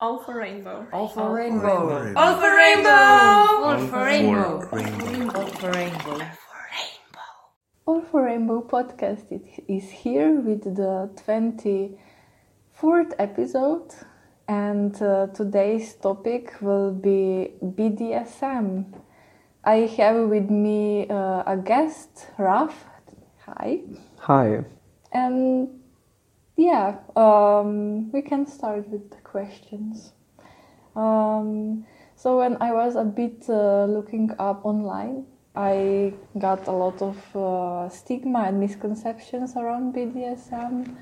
All for rainbow. All for rainbow. All for rainbow. All for rainbow. rainbow. All for rainbow. All for Rainbow podcast it is here with the 24th episode, and uh, today's topic will be BDSM. I have with me uh, a guest, Raf. Hi. Hi. And yeah, um, we can start with the questions. Um, so when I was a bit uh, looking up online, I got a lot of uh, stigma and misconceptions around BDSM.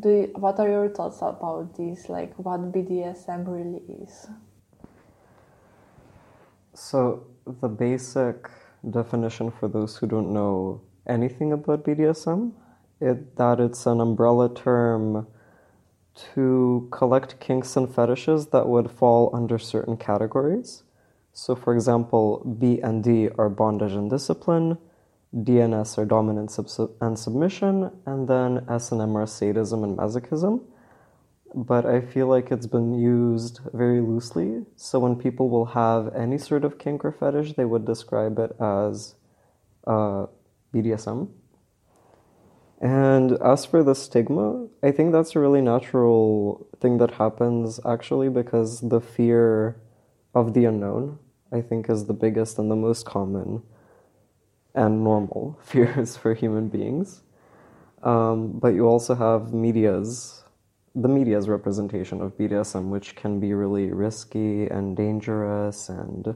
Do you, what are your thoughts about this? Like what BDSM really is? So, the basic definition for those who don't know anything about BDSM it, that it's an umbrella term to collect kinks and fetishes that would fall under certain categories. So, for example, B and D are bondage and discipline, D and S are dominance and submission, and then S and M are sadism and masochism. But I feel like it's been used very loosely. So, when people will have any sort of kink or fetish, they would describe it as uh, BDSM. And as for the stigma, I think that's a really natural thing that happens actually because the fear of the unknown, I think, is the biggest and the most common and normal fears for human beings. Um, but you also have media's, the media's representation of BDSM, which can be really risky and dangerous and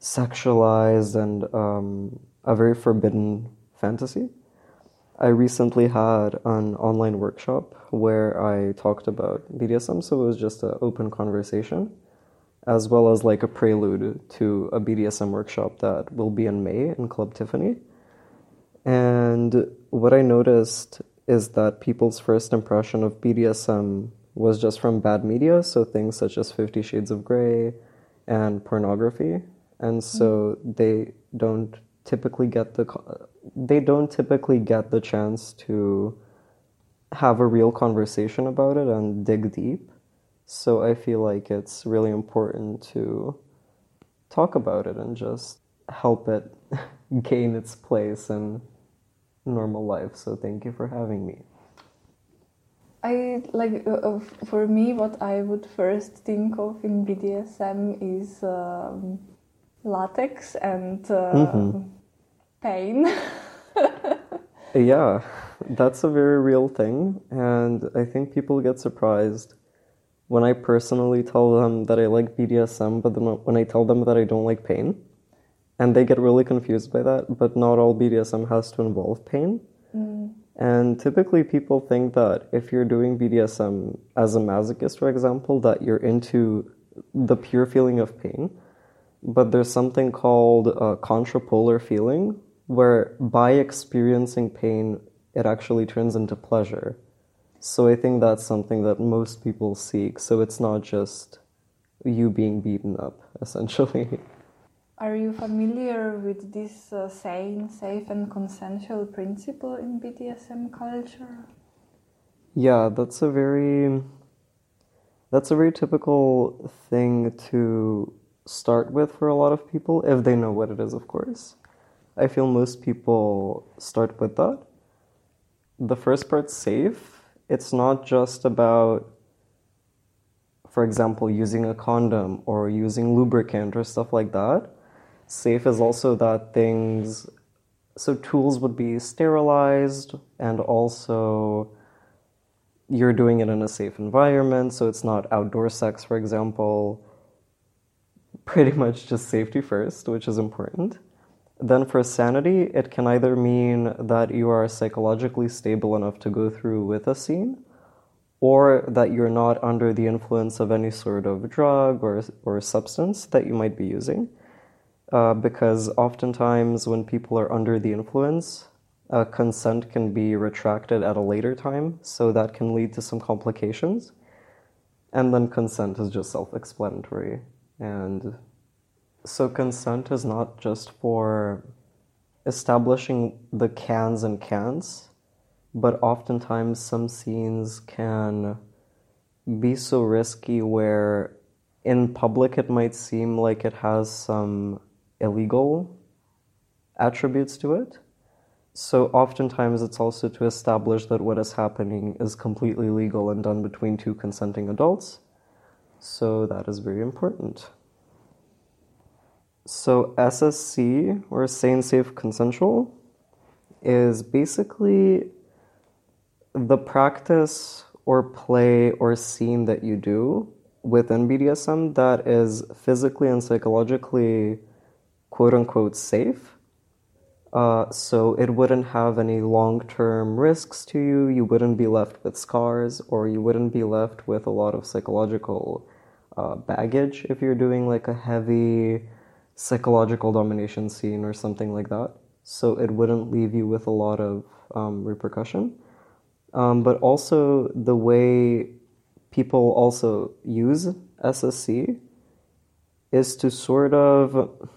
sexualized and um, a very forbidden fantasy. I recently had an online workshop where I talked about BDSM, so it was just an open conversation, as well as like a prelude to a BDSM workshop that will be in May in Club Tiffany. And what I noticed is that people's first impression of BDSM was just from bad media, so things such as Fifty Shades of Grey and pornography. And so hmm. they don't typically get the they don't typically get the chance to have a real conversation about it and dig deep. So I feel like it's really important to talk about it and just help it gain its place in normal life. So thank you for having me. I like uh, for me, what I would first think of in BDSM is um, latex and uh, mm-hmm. Pain. yeah, that's a very real thing. And I think people get surprised when I personally tell them that I like BDSM, but then when I tell them that I don't like pain. And they get really confused by that, but not all BDSM has to involve pain. Mm. And typically, people think that if you're doing BDSM as a masochist, for example, that you're into the pure feeling of pain. But there's something called a contrapolar feeling, where by experiencing pain, it actually turns into pleasure. So I think that's something that most people seek. So it's not just you being beaten up, essentially. Are you familiar with this uh, sane, safe, and consensual principle in BDSM culture? Yeah, that's a very that's a very typical thing to start with for a lot of people if they know what it is, of course. I feel most people start with that. The first part's safe. It's not just about, for example, using a condom or using lubricant or stuff like that. Safe is also that things, so tools would be sterilized and also you're doing it in a safe environment, so it's not outdoor sex, for example. Pretty much just safety first, which is important. Then for sanity, it can either mean that you are psychologically stable enough to go through with a scene, or that you're not under the influence of any sort of drug or, or substance that you might be using. Uh, because oftentimes, when people are under the influence, uh, consent can be retracted at a later time, so that can lead to some complications. And then consent is just self explanatory. And so consent is not just for establishing the cans and cans, but oftentimes some scenes can be so risky where in public it might seem like it has some illegal attributes to it. So oftentimes it's also to establish that what is happening is completely legal and done between two consenting adults. So that is very important. So SSC or sane, safe, consensual is basically the practice or play or scene that you do within BDSM that is physically and psychologically quote unquote safe. Uh, so it wouldn't have any long term risks to you. You wouldn't be left with scars, or you wouldn't be left with a lot of psychological uh, baggage if you're doing like a heavy psychological domination scene or something like that. So it wouldn't leave you with a lot of um, repercussion. Um, but also the way people also use SSC is to sort of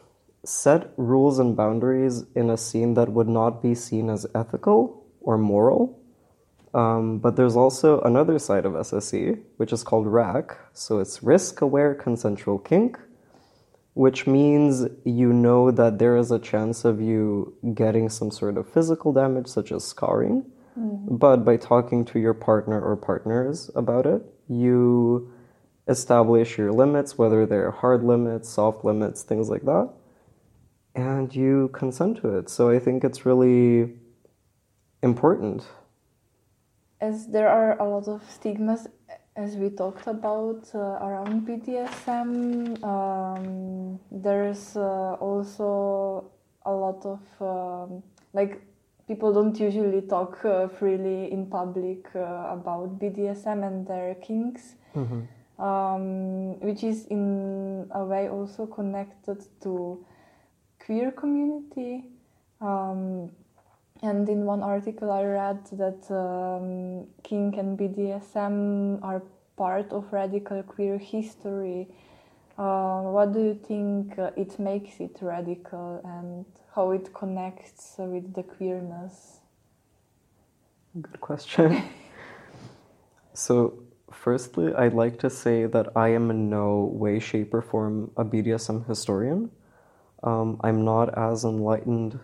set rules and boundaries in a scene that would not be seen as ethical or moral. Um, but there's also another side of SSC, which is called RACK. So it's risk aware consensual kink, which means you know that there is a chance of you getting some sort of physical damage, such as scarring. Mm-hmm. But by talking to your partner or partners about it, you establish your limits, whether they're hard limits, soft limits, things like that, and you consent to it. So I think it's really important. As there are a lot of stigmas, as we talked about uh, around BDSM, um, there's uh, also a lot of um, like people don't usually talk uh, freely in public uh, about BDSM and their kinks, um, which is in a way also connected to queer community. Um, and in one article, I read that um, kink and BDSM are part of radical queer history. Uh, what do you think uh, it makes it radical and how it connects with the queerness? Good question. so, firstly, I'd like to say that I am in no way, shape, or form a BDSM historian. Um, I'm not as enlightened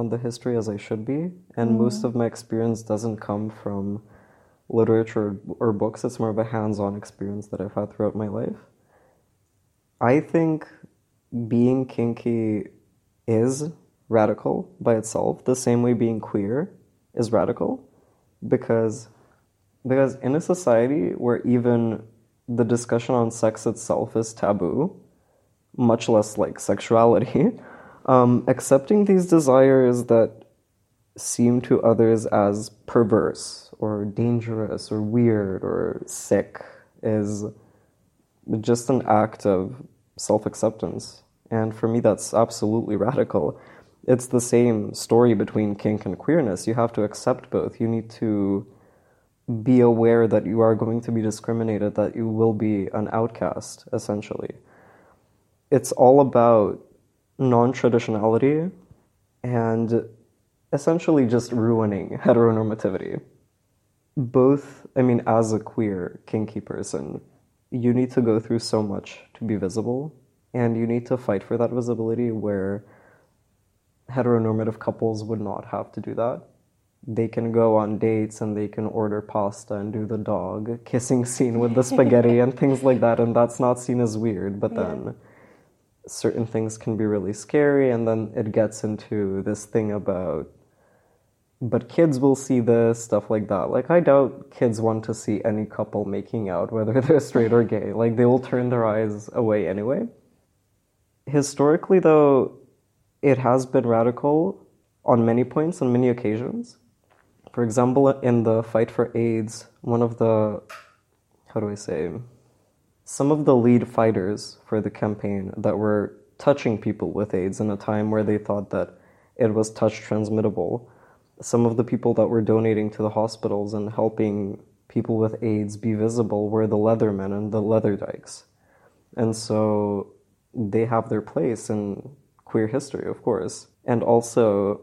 on the history as I should be, and mm-hmm. most of my experience doesn't come from literature or books. It's more of a hands on experience that I've had throughout my life. I think being kinky is radical by itself, the same way being queer is radical, because because in a society where even the discussion on sex itself is taboo, much less like sexuality, um, accepting these desires that seem to others as perverse or dangerous or weird or sick is just an act of self acceptance. And for me, that's absolutely radical. It's the same story between kink and queerness. You have to accept both. You need to be aware that you are going to be discriminated, that you will be an outcast, essentially. It's all about non traditionality and essentially just ruining heteronormativity. Both, I mean, as a queer, kinky person, you need to go through so much to be visible, and you need to fight for that visibility where heteronormative couples would not have to do that. They can go on dates and they can order pasta and do the dog kissing scene with the spaghetti and things like that, and that's not seen as weird, but Yeah. then certain things can be really scary, and then it gets into this thing about but kids will see this stuff like that. Like I doubt kids want to see any couple making out, whether they're straight or gay. Like they will turn their eyes away anyway. Historically, though, it has been radical on many points, on many occasions. For example, in the fight for AIDS, one of the how do I say some of the lead fighters for the campaign that were touching people with AIDS in a time where they thought that it was touch transmittable. Some of the people that were donating to the hospitals and helping people with AIDS be visible were the Leathermen and the Leather Dykes. And so they have their place in queer history, of course. And also,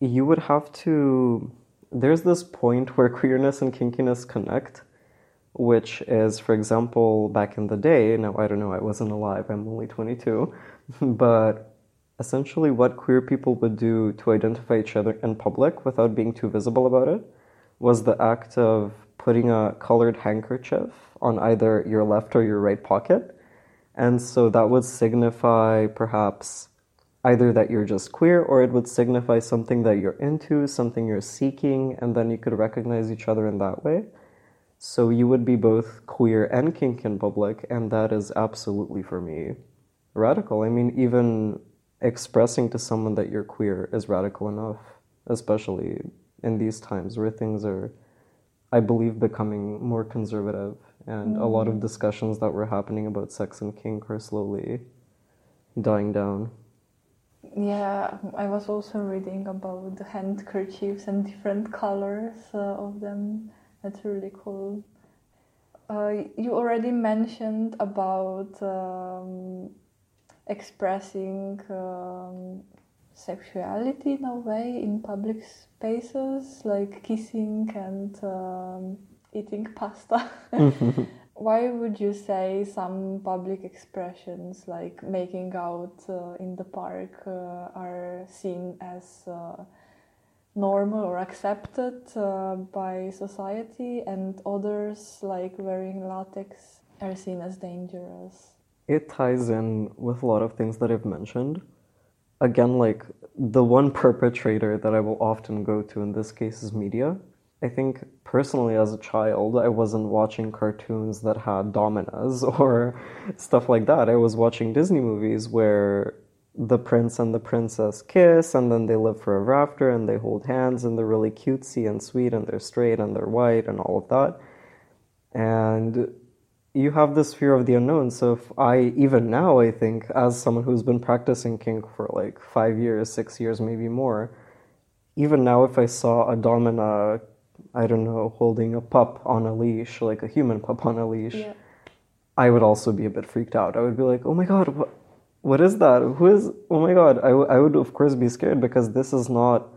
you would have to. There's this point where queerness and kinkiness connect which is, for example, back in the day, now I don't know, I wasn't alive, I'm only 22, but essentially what queer people would do to identify each other in public without being too visible about it was the act of putting a colored handkerchief on either your left or your right pocket. And so that would signify perhaps either that you're just queer or it would signify something that you're into, something you're seeking, and then you could recognize each other in that way. So you would be both queer and kink in public, and that is absolutely for me radical. I mean, even expressing to someone that you're queer is radical enough, especially in these times where things are, I believe, becoming more conservative, and mm. a lot of discussions that were happening about sex and kink are slowly dying down. Yeah, I was also reading about the handkerchiefs and different colors uh, of them. That's really cool. Uh, you already mentioned about um, expressing um, sexuality in a way in public spaces, like kissing and um, eating pasta. why would you say some public expressions like making out uh, in the park uh, are seen as uh, normal or accepted uh, by society and others like wearing latex are seen as dangerous. It ties in with a lot of things that i've mentioned. Again like the one perpetrator that i will often go to in this case is media. I think personally as a child, I wasn't watching cartoons that had dominas or stuff like that. I was watching Disney movies where the prince and the princess kiss and then they live forever after and they hold hands and they're really cutesy and sweet and they're straight and they're white and all of that. And you have this fear of the unknown. So if I, even now, I think, as someone who's been practicing kink for like five years, six years, maybe more, even now, if I saw a domina I don't know, holding a pup on a leash, like a human pup on a leash, yeah. I would also be a bit freaked out. I would be like, oh my god, what, what is that? Who is, oh my god. I, w- I would, of course, be scared because this is not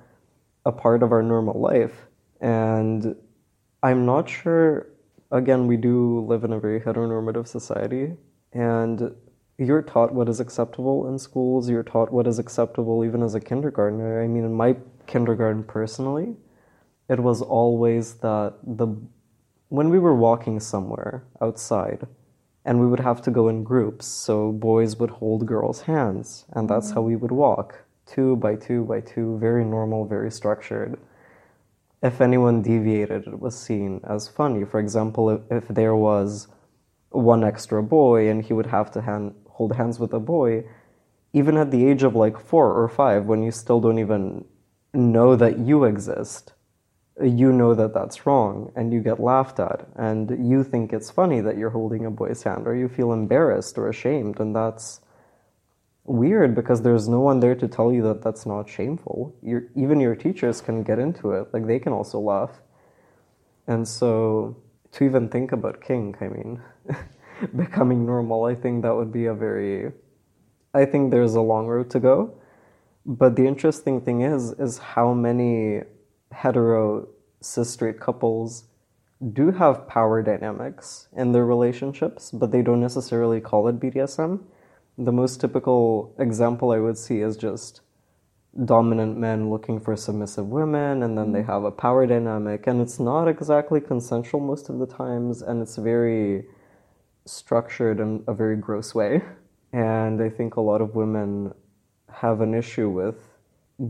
a part of our normal life. And I'm not sure, again, we do live in a very heteronormative society. And you're taught what is acceptable in schools, you're taught what is acceptable even as a kindergartner. I mean, in my kindergarten personally, it was always that the when we were walking somewhere outside and we would have to go in groups so boys would hold girls hands and that's mm-hmm. how we would walk two by two by two very normal very structured if anyone deviated it was seen as funny for example if, if there was one extra boy and he would have to hand, hold hands with a boy even at the age of like four or five when you still don't even know that you exist you know that that's wrong and you get laughed at and you think it's funny that you're holding a boy's hand or you feel embarrassed or ashamed and that's weird because there's no one there to tell you that that's not shameful. Your, even your teachers can get into it. Like they can also laugh. And so to even think about kink i mean becoming normal i think that would be a very i think there's a long road to go. But the interesting thing is is how many hetero cis straight couples do have power dynamics in their relationships, but they don't necessarily call it BDSM. The most typical example I would see is just dominant men looking for submissive women, and then they mm-hmm. have a power dynamic, and it's not exactly consensual most of the times, and it's very structured in a very gross way. And I think a lot of women have an issue with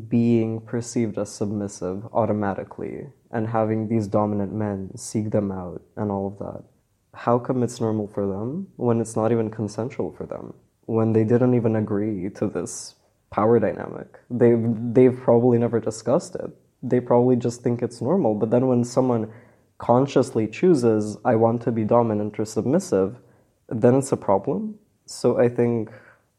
being perceived as submissive automatically and having these dominant men seek them out and all of that. How come it's normal for them when it's not even consensual for them? When they didn't even agree to this power dynamic. They've, they've probably never discussed it. They probably just think it's normal. But then when someone consciously chooses, I want to be dominant or submissive, then it's a problem. So I think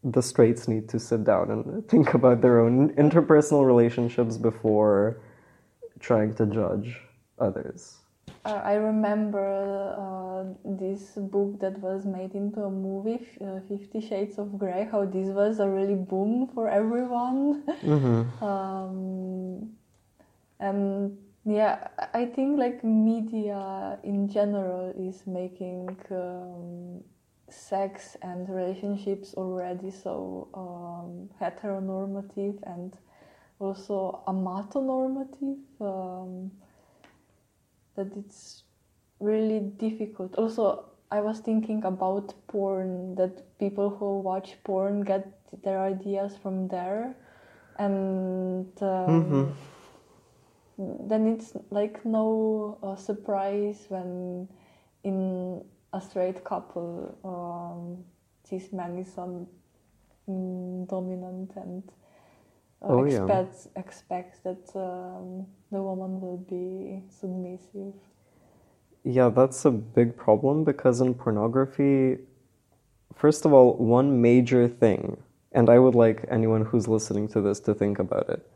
the straights need to sit down and think about their own interpersonal relationships before trying to judge others. Uh, I remember uh, this book that was made into a movie, uh, Fifty Shades of Grey, how this was a really boom for everyone. Mm-hmm. um, and Yeah, I I think like media in general is making um, sex and relationships already so um, heteronormative and also amatonormative um, that it's really difficult. Also, I was thinking about porn that people who watch porn get their ideas from there, and um, then it's like no uh, surprise when in a straight couple um, this man is some mm, dominant and uh, Oh, yeah. expects expects that um, the woman will be submissive. Yeah, that's a big problem because in pornography, first of all, one major thing, and I would like anyone who's listening to this to think about it.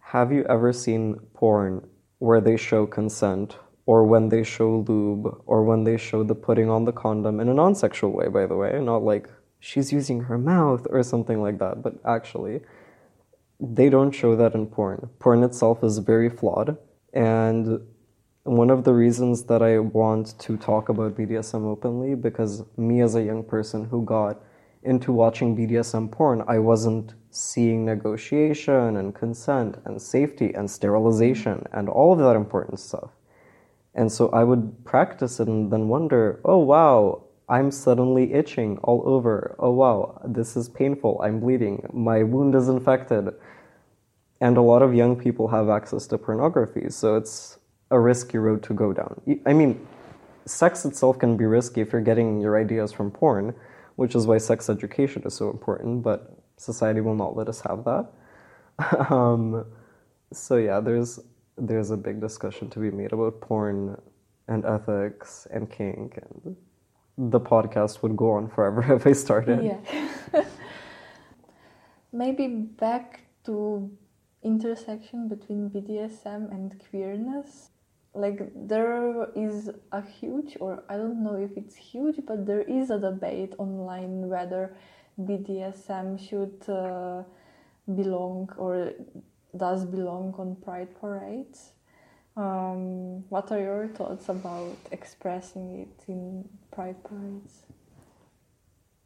Have you ever seen porn where they show consent, or when they show lube, or when they show the putting on the condom in a non sexual way, by the way? Not like she's using her mouth or something like that, but actually, they don't show that in porn. Porn itself is very flawed, and one of the reasons that I want to talk about BDSM openly because me as a young person who got into watching BDSM porn, I wasn't seeing negotiation and consent and safety and sterilization and all of that important stuff. And so I would practice it and then wonder, oh wow, I'm suddenly itching all over. Oh wow, this is painful. I'm bleeding. My wound is infected. And a lot of young people have access to pornography, so it's a risky road to go down. I mean, sex itself can be risky if you're getting your ideas from porn, which is why sex education is so important, but society will not let us have that. um, so yeah, there's there's a big discussion to be made about porn and ethics and kink and the podcast would go on forever if I started. Yeah. Maybe back to intersection between BDSM and queerness. Like there is a huge, or I don't know if it's huge, but there is a debate online whether BDSM should uh, belong or does belong on pride parades. Um, what are your thoughts about expressing it in pride parades?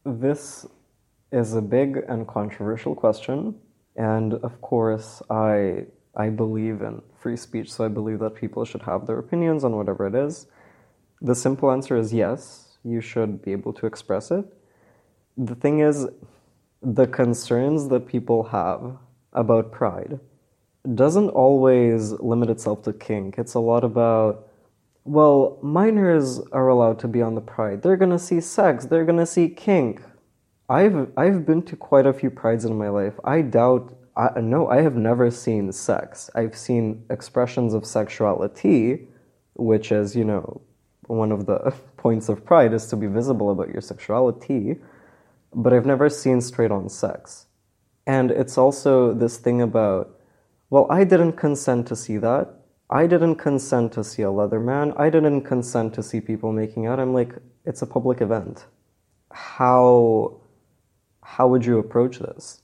This is a big and controversial question, and of course, I I believe in free speech, so I believe that people should have their opinions on whatever it is. The simple answer is yes, you should be able to express it. The thing is, the concerns that people have about pride doesn't always limit itself to kink. It's a lot about well, minors are allowed to be on the pride. They're gonna see sex. They're gonna see kink. I've I've been to quite a few prides in my life. I doubt. I, no, I have never seen sex. I've seen expressions of sexuality, which is you know one of the points of pride is to be visible about your sexuality. But I've never seen straight on sex. And it's also this thing about, well, I didn't consent to see that. I didn't consent to see a leather man. I didn't consent to see people making out. I'm like, it's a public event. How how would you approach this?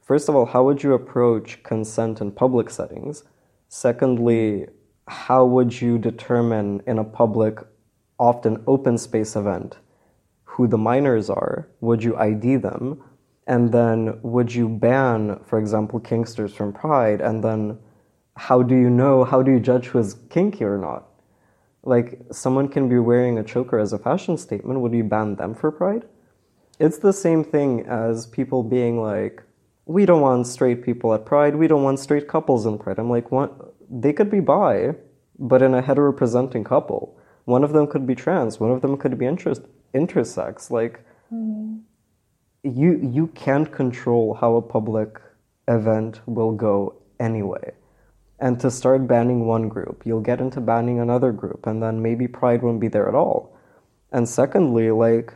First of all, how would you approach consent in public settings? Secondly, how would you determine in a public, often open space event who the minors are? Would you ID them? And then would you ban, for example, kinksters from Pride? And then how do you know, how do you judge who is kinky or not? Like, someone can be wearing a choker as a fashion statement. Would you ban them for Pride? It's the same thing as people being like, we don't want straight people at Pride, we don't want straight couples in Pride. I'm like, what? They could be bi, but in a heteropresenting couple. One of them could be trans, one of them could be interest, intersex. Like, hmm. You you can't control how a public event will go anyway. And to start banning one group, you'll get into banning another group, and then maybe Pride won't be there at all. And secondly, like,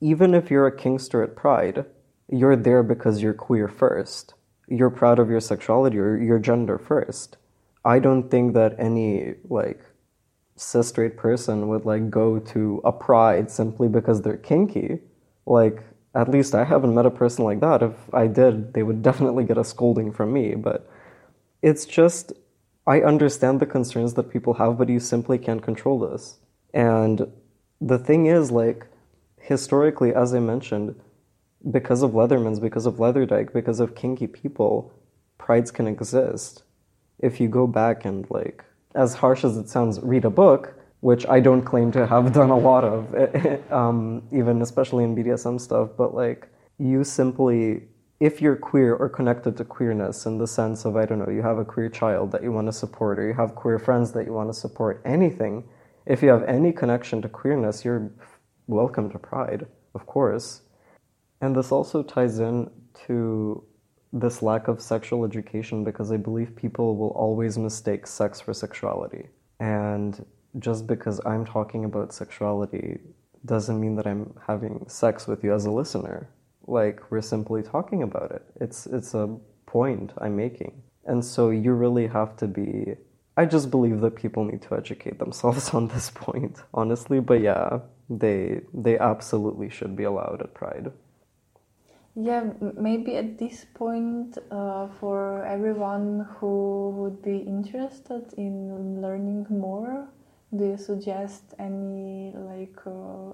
even if you're a kinkster at Pride, you're there because you're queer first. You're proud of your sexuality or your gender first. I don't think that any like cis straight person would like go to a pride simply because they're kinky. Like, at least I haven't met a person like that. If I did, they would definitely get a scolding from me. But it's just I understand the concerns that people have, but you simply can't control this. And the thing is, like, historically, as I mentioned, because of Leathermans, because of Leatherdyke, because of kinky people, prides can exist. If you go back and, like, as harsh as it sounds, read a book, which I don't claim to have done a lot of, um, even especially in BDSM stuff, but like, you simply, if you're queer or connected to queerness in the sense of, I don't know, you have a queer child that you want to support, or you have queer friends that you want to support, anything, if you have any connection to queerness, you're welcome to Pride, of course. And this also ties in to this lack of sexual education because I believe people will always mistake sex for sexuality. And just because I'm talking about sexuality doesn't mean that I'm having sex with you as a listener. Like we're simply talking about it. It's it's a point I'm making. And so you really have to be I just believe that people need to educate themselves on this point, honestly, but yeah, they they absolutely should be allowed at Pride. Yeah, maybe at this point, uh, for everyone who would be interested in learning more, do you suggest any like uh,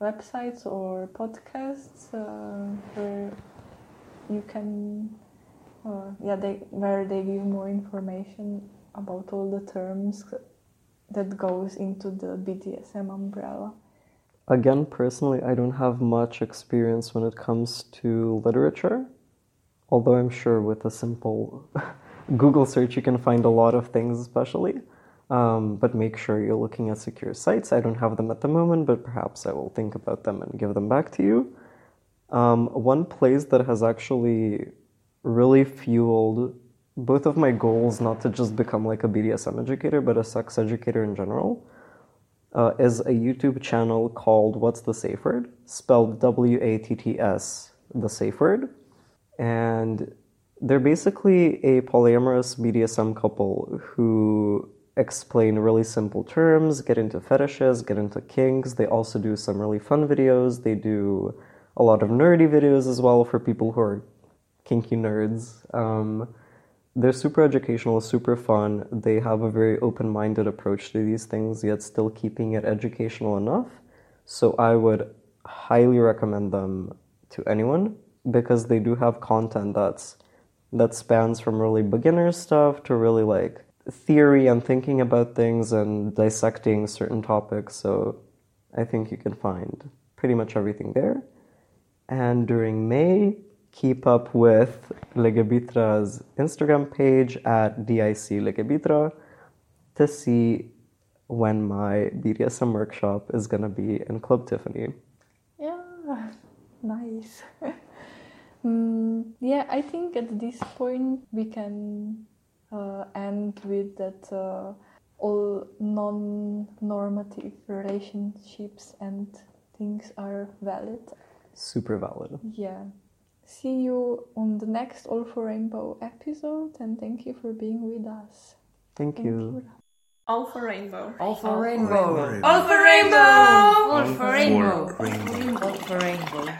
websites or podcasts uh, where you can, uh, yeah, they where they give more information about all the terms that goes into the BDSM umbrella? Again, personally, I don't have much experience when it comes to literature, although I'm sure with a simple Google search you can find a lot of things, especially. Um, but make sure you're looking at secure sites. I don't have them at the moment, but perhaps I will think about them and give them back to you. Um, one place that has actually really fueled both of my goals, not to just become like a BDSM educator, but a sex educator in general, uh, is a YouTube channel called Watts the Safe Word? Spelled W A T T S, the safe word. And they're basically a polyamorous BDSM couple who explain really simple terms, get into fetishes, get into kinks. They also do some really fun videos. They do a lot of nerdy videos as well for people who are kinky nerds. Um, they're super educational, super fun. They have a very open minded approach to these things, yet still keeping it educational enough. So I would highly recommend them to anyone because they do have content that's that spans from really beginner stuff to really like theory and thinking about things and dissecting certain topics. So I think you can find pretty much everything there. And during May, keep up with Legebitra's Instagram page at DIC Legebitra to see when my BDSM workshop is going to be in Club Tiffany. Yeah, nice. mm, yeah, I think at this point we can uh, end with that uh, all non normative relationships and things are valid. Super valid. Yeah see you on the next All for Rainbow episode and thank you for being with us. Thank, thank you. you. All for rainbow. All for rainbow. All for rainbow. All for rainbow. All for rainbow. All for rainbow.